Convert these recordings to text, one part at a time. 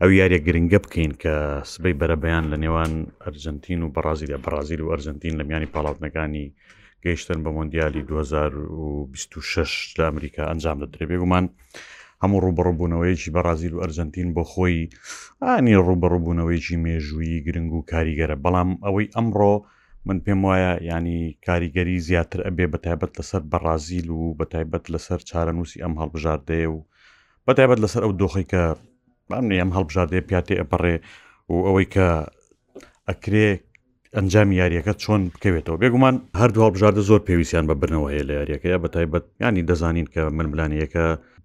ئەو یاریە گرنگە بکەین کە سبەی بەرەبەیان لە نێوان ئەرجنتین و بەڕازی لە بەڕازیل و ئەرجنتین لە میانی پاڵاوتنەکانی گەیشتن بە مۆندیالی 2026 لە ئەمریکا ئەنجام دەدرێ بێگومان هەموو ڕوبڕبوونەوەیکی بەڕازیل و ئەرجنتین بۆ خۆی ئانی ڕوبڕبوونەوەیکی مێژووی گرنگ و کاریگەرە بەڵام ئەوەی ئەمڕۆ من پێم وایە ینی کاریگەری زیاتر ئەبێ بە تایبەت لەسەر بەڕازیل و بە تایبەت لەسەر چارەنووسی ئەم هەڵبژاردەیە و بە تایبەت لەسەر ئەو دۆخی کە بامنی ئەم هەڵبژاردێ پیاتێ ئەپەڕێ و ئەوەی کە ئەکرێ ئەنجام یاریەکە چۆن بکەوێتەوە بێگومان هەردوو هەڵبژاردە زۆر پێویستیان بە برنەوە هەیە لە یاریەکەی بە تایبەت ینی دەزانین کە ململانەیەەکە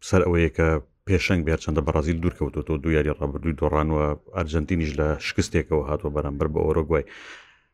سەر ئەوەیە کە پێشنگ بێت چەندە بەڕازیل دوورکەوتۆ دو یاری ڕابردووی دۆڕانوە ئەرجنتینیش لە شکستێکەوە هاتووە بەرامبەر بە ئۆرۆگوای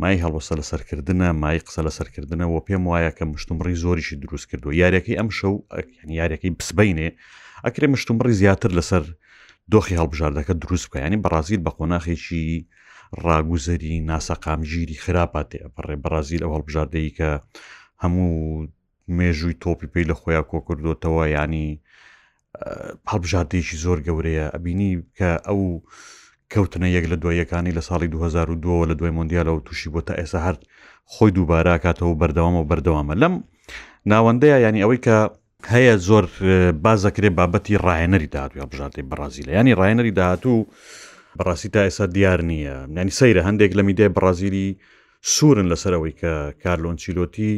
مای هەڵوەسە لە سەرکردە مای قسە لە سەرکردنەوە پێم وایە کە مشتمڕی زۆریشی دروست کردو یاریەکەی ئەم شەو یاریەکەی بسبینێ ئەکرێ مشتمڕی زیاتر لەسەر دۆخی هەڵبژاردەکە دروست بکە ینی بەڕازیل بە قۆناخێکی ڕاگوزەری ناسەقامگیری خراپاتێ بەڕێ بەڕازیل ئەو هەڵبژاردەی کە هەموو مێژووی تۆپی پێی لە خۆیان کۆکردوتەوە ینی هەڵبژاردەیەکی زۆر گەورەیە ئەبینی کە ئەو کەوتنە یەک لە دواییەکانی لە ساڵی 2002 لە دوای مۆندیالەوە تووشی بۆ تا ئێستا هەر خۆی دووباراکاتەوە بەردەوامەوە بەردەوامە لەم ناوەندەیە ینی ئەوەی کە هەیە زۆر بازەکرێ بابەتی ڕایەنەری داهاتوی هەڵبژاردەی بەڕازی لە ینی ڕایەنەری داهاتوو بەڕاستی تا ئێستا دیار نییە نانی سەیرە هەندێک لە میدیای بەڕازیلی سوورن لەسەرەوەی کە کارلۆنچیلۆتی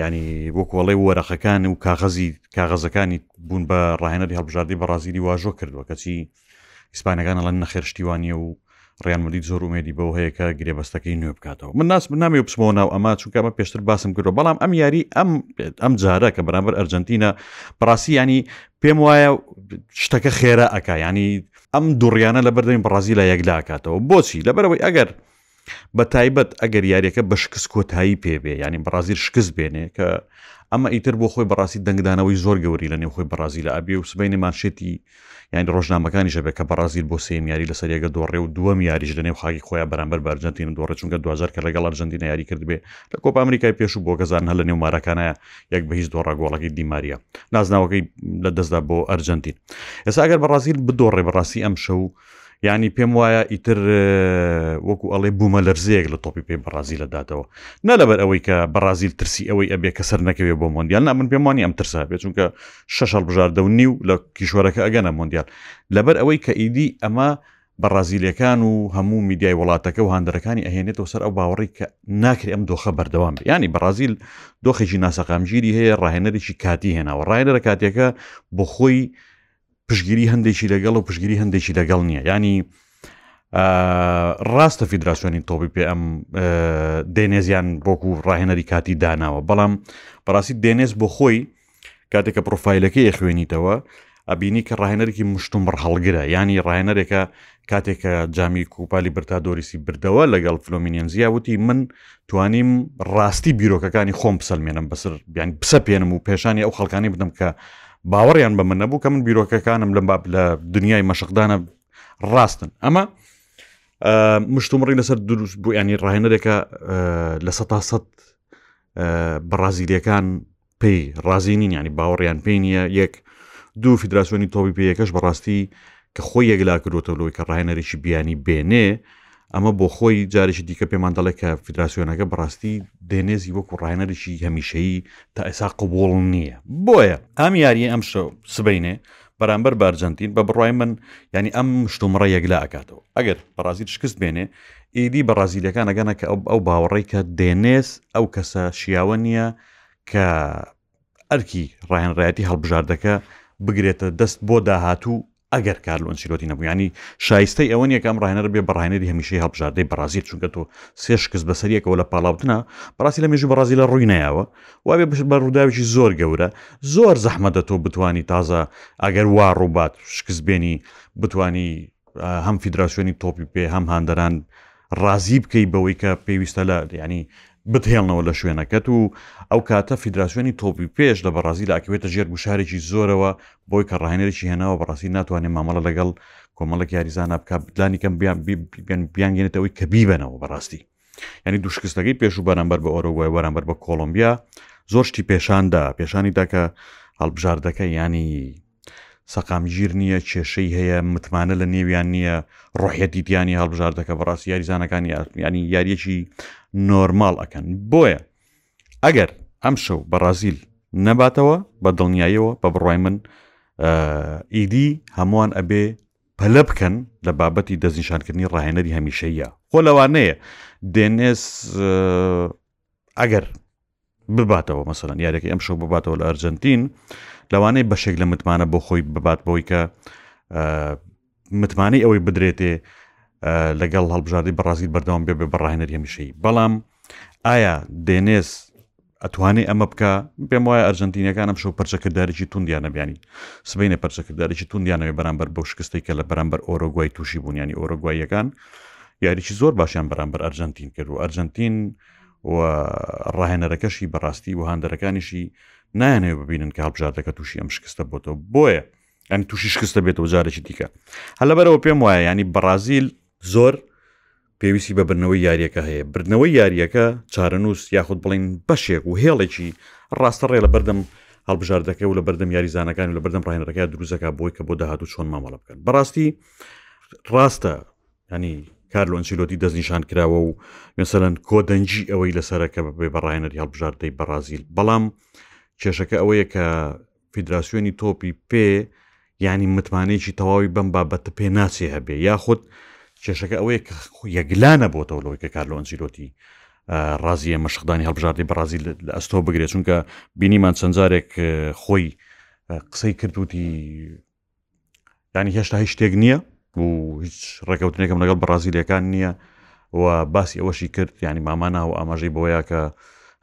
ینی بۆ کۆڵێ وەرەخەکان و کاغەزی کاغەزەکانی بوون بە ڕاهێنەری هەڵبژاردی بە ڕازیری واژۆ کردووە کەچی ئیسپانەکان لە نەخێرشتیوانیە و ڕیانمەدی زۆر ومێدی بەو هەیە کە گرێبەستەکەی نوێ بکاتەوە من ناس من نامی بسمەوە ناو ئەمە چونکە ئەمە پێشتر باسم کردو بەڵام ئەم یاری ئەم ئەم جارە کە بەرامبەر ئەرجنتینە بڕاستی ینی پێم وایە شتەکە خێرا ئەک ینی ئەم دوڕیانە لە بەردەین بڕازی لە یەکلاکاتەوە بۆچی لەبەرەوەی ئەگەر بە تایبەت ئەگەر یاریەکە بە شکست کۆتایی پێ بێ ینی بەڕازیل شکست بێنێ کە ئەمە ئیتر بۆ خۆی بەڕاستی دەنگدانەوەی زۆر گەوری لە نێوخۆی بەڕازی لە ئەبێ و سبینی مانشێتی یانی ڕۆژنامەکانی ژەبێت کە بەڕازیل بۆ سێم یاری لەسەر یەگە دۆڕێ و دووەم یاریش لە نێو خاکی خۆیان بەرامبەر بەرجنتین دۆڕە چونکە دوجار کە لەگەڵ ئەرجنتین یاری کردبێ لە کۆپ ئەمریکای پێش و بۆگەزان هە لە نێو مارەکانە یەک بە هیچ دۆڕە گۆڵەکەی دیماریە نازناوەکەی لە دەستدا بۆ ئەرجنتین ئێستا ئەگەر بەڕازیل بدۆڕێ بەڕاستی ئەم شەو یعنی پێم وایە ئیتر وەکو ئەڵێ بوومە لەرزەیەک لە تۆپی پێی بەڕازی لە دادەوە نە لەبەر ئەوەی کە بەڕازیل ترسی ئەوەی ئەبێ کە سەر نەکەوێ بۆ مۆندیال نامن پێم وانی ئەم ترسا بێت چونکە شەشەڵ بژاردە و نیو لە کیشوەرەکە ئەگەنە مۆندیال لەبەر ئەوەی کە ئیدی ئەمە بەڕازیلەکان و هەموو میدیای وڵاتەکە و هاندەرەکانی ئەهێنێتەوە سەر ئەو باوەڕی کە ناکرێ ئەم دۆخە بەردەوام بێ ینی بەڕازیل دۆخێکی ناسەقامگیری هەیە ڕاهێنەرێکی کاتی هێناوە ڕاهێنەرە کاتێکە بۆ خۆی پشگیری هەندێکی لەگەڵ و پشگیری هەندێکی لەگەڵ نییە ینی ڕاستە فیدراسیۆنی تۆپی پێ ئەم دێنێزیان بۆکو و ڕاهێنەری کاتی داناوە بەڵام بەڕاستی دێنێز بۆ خۆی کاتێکە پرۆفایلەکەی خوێنیتەوە ئەبینی کە ڕاهێنەرێکی مشتومڕ هەڵگرە ینی ڕاهێنەرێکە کاتێک کە جامی کوپا لیبرتادۆریسی بردەوە لەگەڵ فلۆمینێنزیا وتی من توانیم ڕاستی بیرۆکەکانی خۆم بسەلمێنم بەسەر بیان بسە پێێنم و پێشانی ئەو خەڵکانی بدەم کە باوەڕیان بە من نەبوو کە من بیرۆکەکانم لەم باب لە دنیای مەشقدانە ڕاستن ئەمە مشتومڕی لەسەر دروست بوو ینی ڕاهێنەرێکە لە سە سە بەڕازیلەکان پێی ڕازی نین ینی باوەڕیان پێی نییە یەک دوو فیدراسیۆنی تۆپی پێیەکەش بەڕاستی کە خۆی یەکلا کردوتە لۆی کە ڕاهێنەرێکی بیانی بێنێ ئەمە بۆ خۆی جارێکی دیکە پێمان دەڵێت کە فیدراسیۆنەکە بەڕاستی دێنێزی وەکو ڕاهێنەرێکی هەمیشەیی تا ئێسا قوبوڵ نییە بۆیە ئەم یاریە ئەم سبینێ بەرامبەر بارجنتین بە بڕای من ینی ئەم شتومڕە یەکلا ئەکاتەوە ئەگەر بەڕازیل شکست بێنێ ئیدی بە ڕازیلەکانەگەنە کە ئەو باوەڕێکە دێنێس ئەو کەسە شیاوە نییە کە ئەرکی ڕاهێنڕایەتی هەڵبژاردەکە بگرێتە دەست بۆ داهاتوو ئەگەر کارلۆ ئەنچیلۆتی نەبوو ینی شایستەی ئەوە نیە کە ئەم ڕاهێنەر بێ بەڕاهێنەری هەمیشەی هەڵبژاردەی بەڕازیل چونکە تۆ سێ شکست بەسەریەکەوە لە پاڵاوتنە بەڕاستی لە مێژوو بەڕازیل لە ڕووی نایەوە و بێ بە ڕووداویی زۆر گەورە زۆر زەحمەتە تۆ بتانی تازە ئەگەر وا ڕووبات شکست بێنی بتانی هەم فیدراسیۆنی تۆپی پێ هەم هاندەران ڕازی بکەی بەوەی کە پێویستە لە یانی بتهێڵنەوە لە شوێنەکەت و ئەو کاتە فیدراسیۆنی تۆپی پێش لە بەڕازیل ئەکەوێتە ژێر گوشارێکی زۆرەوە بۆی کە ڕاهێنەرێکی هێناوە بەڕاستی ناتوانێت مامەڵە لەگەڵ کۆمەڵک یاریزانە بکات لانی کەم بیانگەێنێتەوەی کە بیبەنەوە بەڕاستی ینی دوشکستەکەی پێش و بەرامبەر بە ئۆرۆگوای وەرامبەر بە کۆلمبیا زۆر شتی پێشاندا پێشانی داکە هەڵبژاردەکە ینی سەقامگیر نییە کێشەی هەیە متمانە لە نێویان نییە ڕۆحەتی دیانی هەڵبژاردەکە بەڕاستی یاریزانەکان یاستنیانی یاریەکی نۆرمال ئەەکەن بۆیە ئەگەر ئەم شەو بەڕازیل نەباتەوە بە دڵنیاییەوە بە بڕای من ئیدی هەمووان ئەبێ پەلە بکەن لە بابەتی دەستنیشانکردنی ڕاهێنەری هەمیشەیە خۆ لەوانەیە دێنێس ئەگەر بباتەوە مەسەلەن یاریەکە ئەم شەو بباتەوە لە ئەرجنتین لەوانەیە بەشێک لە متمانە بۆ خۆی ببات بۆی کە متمانەی ئەوەی بدرێتێ لەگەڵ هەڵبژاردی بەڕازیل بەردەوام بێ بێ بەڕاهێنەر هەمیشەی بەڵام ئایا دێنێس ئەتوانێ ئەمە بکە پێم وایە ئەرجنتینەکانم شەو پرچەکرددارێکی توندیانە بیانی سبینە پرچەکرددارێکی توندیانەوەی بەرامبەر بۆ شکستی کە لە بەرامبەر ئۆرۆگوای تووشی بوونیانی ئۆرۆگواییەکان یاریی زۆر باشیان بەرامبەر ئەرجنتین کرد و ئەرجنتین و و ڕاهێنەرەکەشی بەڕاستی و هاندەرەکانیشی نایانەوە ببینن کە هەڵبژاردەکە تووشی ئەم شکستە بۆتەوە بۆیە ئەنی تووشی شکستە بێتەوە جارێکی دیکە هەلەبەرەوە پێم وایە ینی بەڕازیل زۆر پێویستی بە برنەوەی یاریەکە هەیە برنەوەی یاریەکە چارەنووس یاخود بڵین بەشێک و هێڵێکی ڕاستە ڕێ لە بەردەم هەڵبژاردەکە و لە بەردەم یاریزانەکان و لە بەردەم ڕێنەکە دروزەکە بۆی کە بۆ داهاتوو چۆن مامەڵە بکەن بەڕاستی ڕاستە ینی کارلۆ ئەنچیلۆتی دەستنیشان کراوە و مثلەن کۆدەنجی ئەوەی لەسەرەکە بە بێ بەڕایەنەری هەڵبژاردەی بەڕازیل بەڵام کێشەکە ئەوەیە کە فیدراسیۆنی تۆپی پێ ینی متمانەیەکی تەواوی بەم بابەتە پێ ناچێ هەبێ یاخود کێشەکە ئەوەیە کە یەکلانە بۆتەوە لەوەی کە کارلۆ ئەنجیلۆتی ڕازیە مەشقدانی هەڵبژاردەی بەڕازیل لە ئەستۆ بگرێت چونکە بینیمان چەندجارێک خۆی قسەی کردوتی ینی هێشتا هیچ شتێک نییە و هیچ ڕێکەوتنێکم لەگەڵ بەڕازیلەکان نییە و باسی ئەوەشی کرد ینی مامانا و ئاماژەی بۆیە کە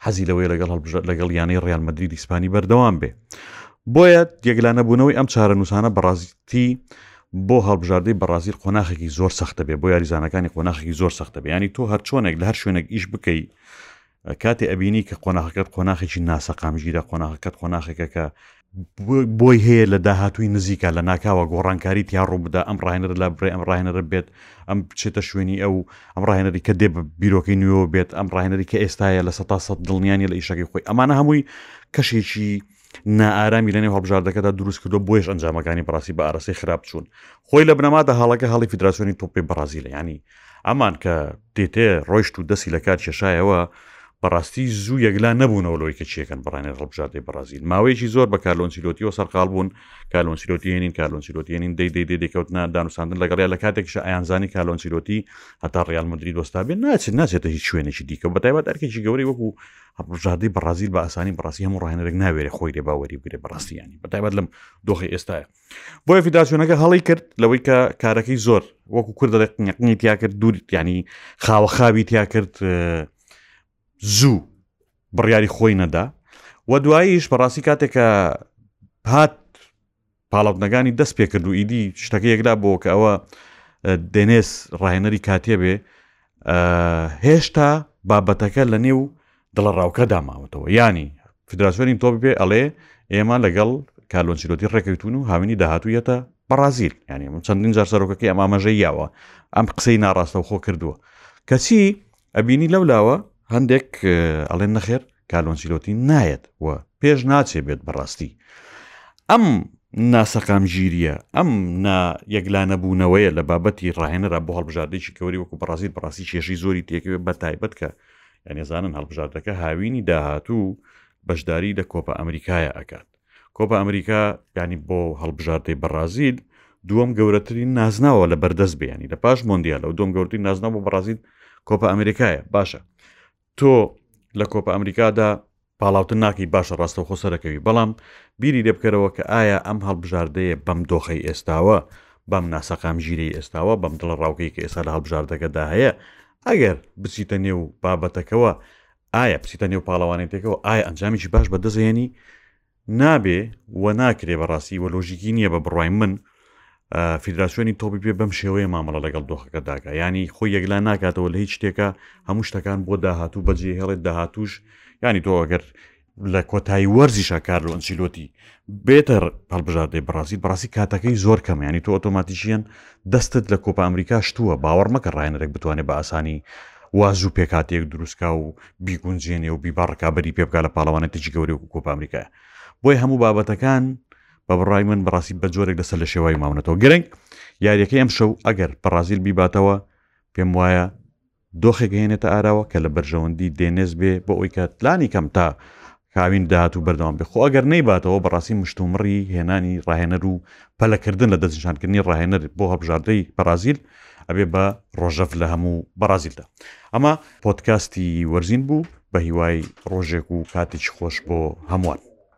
حەزی لەوەی لەگەڵ هەڵبژە لەگەڵ یانەی ڕیال مدرری دیسپانی بەردەوام بێ بۆیە یەکلانەبوونەوەی ئەم چارە نووسانە بەڕازیتی بۆ هەڵبژاردەی بەڕازیل قۆناخێکی زۆر سەختە بێ بۆ یاریزانەکانی قۆناخێکی زۆر سەختە بیانی تۆ هەرچۆنێک لە هەر شوێنێک ئیش بکەیت کاتێ ئەبینی کە قۆناخەکەت قۆناخێکی ناسەقامگیرە قۆناخەکەت قۆناخێکە کە بۆی هەیە لە داهاتووی نزیکە لە ناکاوە گۆڕانکاری تیا ڕوو بدە ئەم ڕاهێنەر لە برێ ئەم ڕاهێنەر بێت ئەم بچێتە شوێنی ئەو ئەم ڕاهێنەری کە دێ بیرۆکەی نوێەوە بێت ئەم ڕاهێنەری کە ئێستاە لە سە سە دڵنیانی لە ئیشەکەی خۆی ئەمانە هەمووی کەشێکی نائارامی لەنێو هەڵبژاردەکەدا دروستکردوە بۆیش ئەنجامەکانی بەڕاستی بە ئارەسەی خراپ چوون خۆی لە بنەمادا هەڵەکە هەڵی فیدراسیۆنی تۆپی بەڕازی لە ینی ئەمان کە دێتێ ڕۆیشت و دەستی لە کار کێشایەوە بەڕاستی زوو یەکلا نەبوونەوە لەوەی کە چیەکەن بڕانێ هەڵبژاردەی بەڕازیل ماوەیەکی زۆر بە کارلۆنسیلۆتیەوە سەرقال بوون کالۆنسیلۆتیێنین کالۆنسیلۆتیێنین دەی دەی دەکەوتنا دانوساندن لەگەڵیا لە کاتێکش ئایانزانی کالۆنسیلۆتی هەتا ڕیال مدرری دۆستابێت ناچێت ناچێتە هیچ شوێنێکی دیکە بەتایبەت ئەرکێکی گەورەی وەکو هەڵبژاردەی بەڕازیل بە ئاسانی بەڕاستی هەموو ڕاهێنەرێک ناوێرێ خۆی لێ باوەری بگرێ بەڕاستیانی بەتایبەت لەم دۆخی ئێستاە بۆیە فیداسیۆنەکە هەڵی کرد لەوەی کە کارەکەی زۆر وەکو کورد دەقنیقنی تیا کرد دوور ینی خاوە خاوی تیا کرد زوو بڕیاری خۆی نەدا و دواییش بەڕاستی کاتێکە هات پاڵەونەکانی دەست پێکرد و ئیدی شتەکە یەکلا بۆ کە ئەوە دێنێس ڕاهێنەری کاتێ بێ هێشتا بابەتەکە لە نێو دڵە ڕاوکە داماوەتەوە ینی فدراسیۆنی تۆپ پێ ئەڵێ ئێمە لەگەڵ کارلۆنچیلۆتی ڕێکەوتون و هاوینی داهاتوویەتە بەڕازیل ینی من چەندین جار سەرۆکەکەی ئەمامەژە یاوە ئەم قسەی ناڕاستەوخۆ کردووە کەچی ئەبینی لەو لاوە هەندێک ئەڵێن نەخێر کالۆنچیلۆتی نایەت و پێش ناچێ بێت بەڕاستی ئەم ناسەقام ژیریە ئەم یەکلانەبوونەوەیە لە بابەتی ڕاهێنەرا بۆ هەڵبژاردێکی گەوری وەکو بەڕازیل بەڕاستی کێشی زۆری تێکەوێت بە تایبەت کە یانێزانن هەڵبژاردەکە هاوینی داهاتوو بەشداری لە کۆپە ئەمریکایە ئەکات کۆپا ئەمریکا یانی بۆ هەڵبژاردەی بەڕازیل دووەم گەورەترین نازناوە لە بەردەست بیانی لە پاش مۆندیال و دوم گەورترین نازنا بۆ بەڕازیل کۆپە ئەمریکایە باشە تۆ لە کۆپە ئەمریکادا پاڵاوتن ناکەی باشە ڕاستە خۆ سەرەکەوی بەڵام بیری لێ بکەرەوە کە ئایا ئەم هەڵبژاردەیە بەم دۆخی ئێستاوە بەم ناسەقام ژیری ئێستاوە بەم دڵە ڕاوکەی کە ئێستا لە هەڵبژاردەکەدا هەیە ئەگەر بچیتە نێو بابەتەکەەوە ئایا بچیتە نێو پاڵەوانێتێکەوە ئایا ئەنجامێکی باش بە دەزێنی نابێ و ناکرێ بەڕاستی وە لۆژیکی نییە بە بڕای من فیدراسیۆنی تۆپی پێ بەم شێوەیە مامەڵە لەگەڵ دۆخەکە داکە ینی خۆی یەکلا ناکاتەوە لە هیچ شتێکە هەموو شتەکان بۆ داهاتوو بەجێ هێڵێت داهاتوش ینی تۆ ئەگەر لە کۆتایی وەرزیشە کارلۆنچیلۆتی بێتە هەڵبژاردەی بەڕاستی بەڕاستی کاتەکەی زۆر کەم ینی تۆ ئۆتۆماتیشیەن دەستت لە کۆپە ئەمریکا شتووە باوەڕ مەکە ڕایەنەرێک بتوانێت بە ئاسانی وازوو پێکاتەیەک دروستکا و بیگونجێنێ و بیبا ڕکابی پێ بکە لە پاڵەوانێت تجی گەورە و کۆپە ئەمریکا بۆی هەموو بابەتەکان بە بڕای من بەڕاستی بە جۆرێک لەسەر لە شێوای ماونەتەوە گرنگ یاریەکەی ئەم شەو ئەگەر بەڕازیل بیباتەوە پێم وایە دۆخێک هێنێتە ئاراوە کە لە بەرژەوەندی دێنێز بێ بۆ ئەوی کە لانی کەم تا کاوین داهاتوو بەردەوام بێ خۆ ئەگەر نەیباتەوە بەڕاستی مشتومڕی هێنانی ڕاهێنەر و پەلەکردن لە دەستنیشانکردنی ڕاهێنەر بۆ هەڵبژاردەی بەرازیل ئەبێ بە ڕۆژەڤ لە هەموو بەرازیلدا ئەمە پۆتکاستی وەرزین بوو بە هیوای ڕۆژێک و کاتێکی خۆش بۆ هەمووان.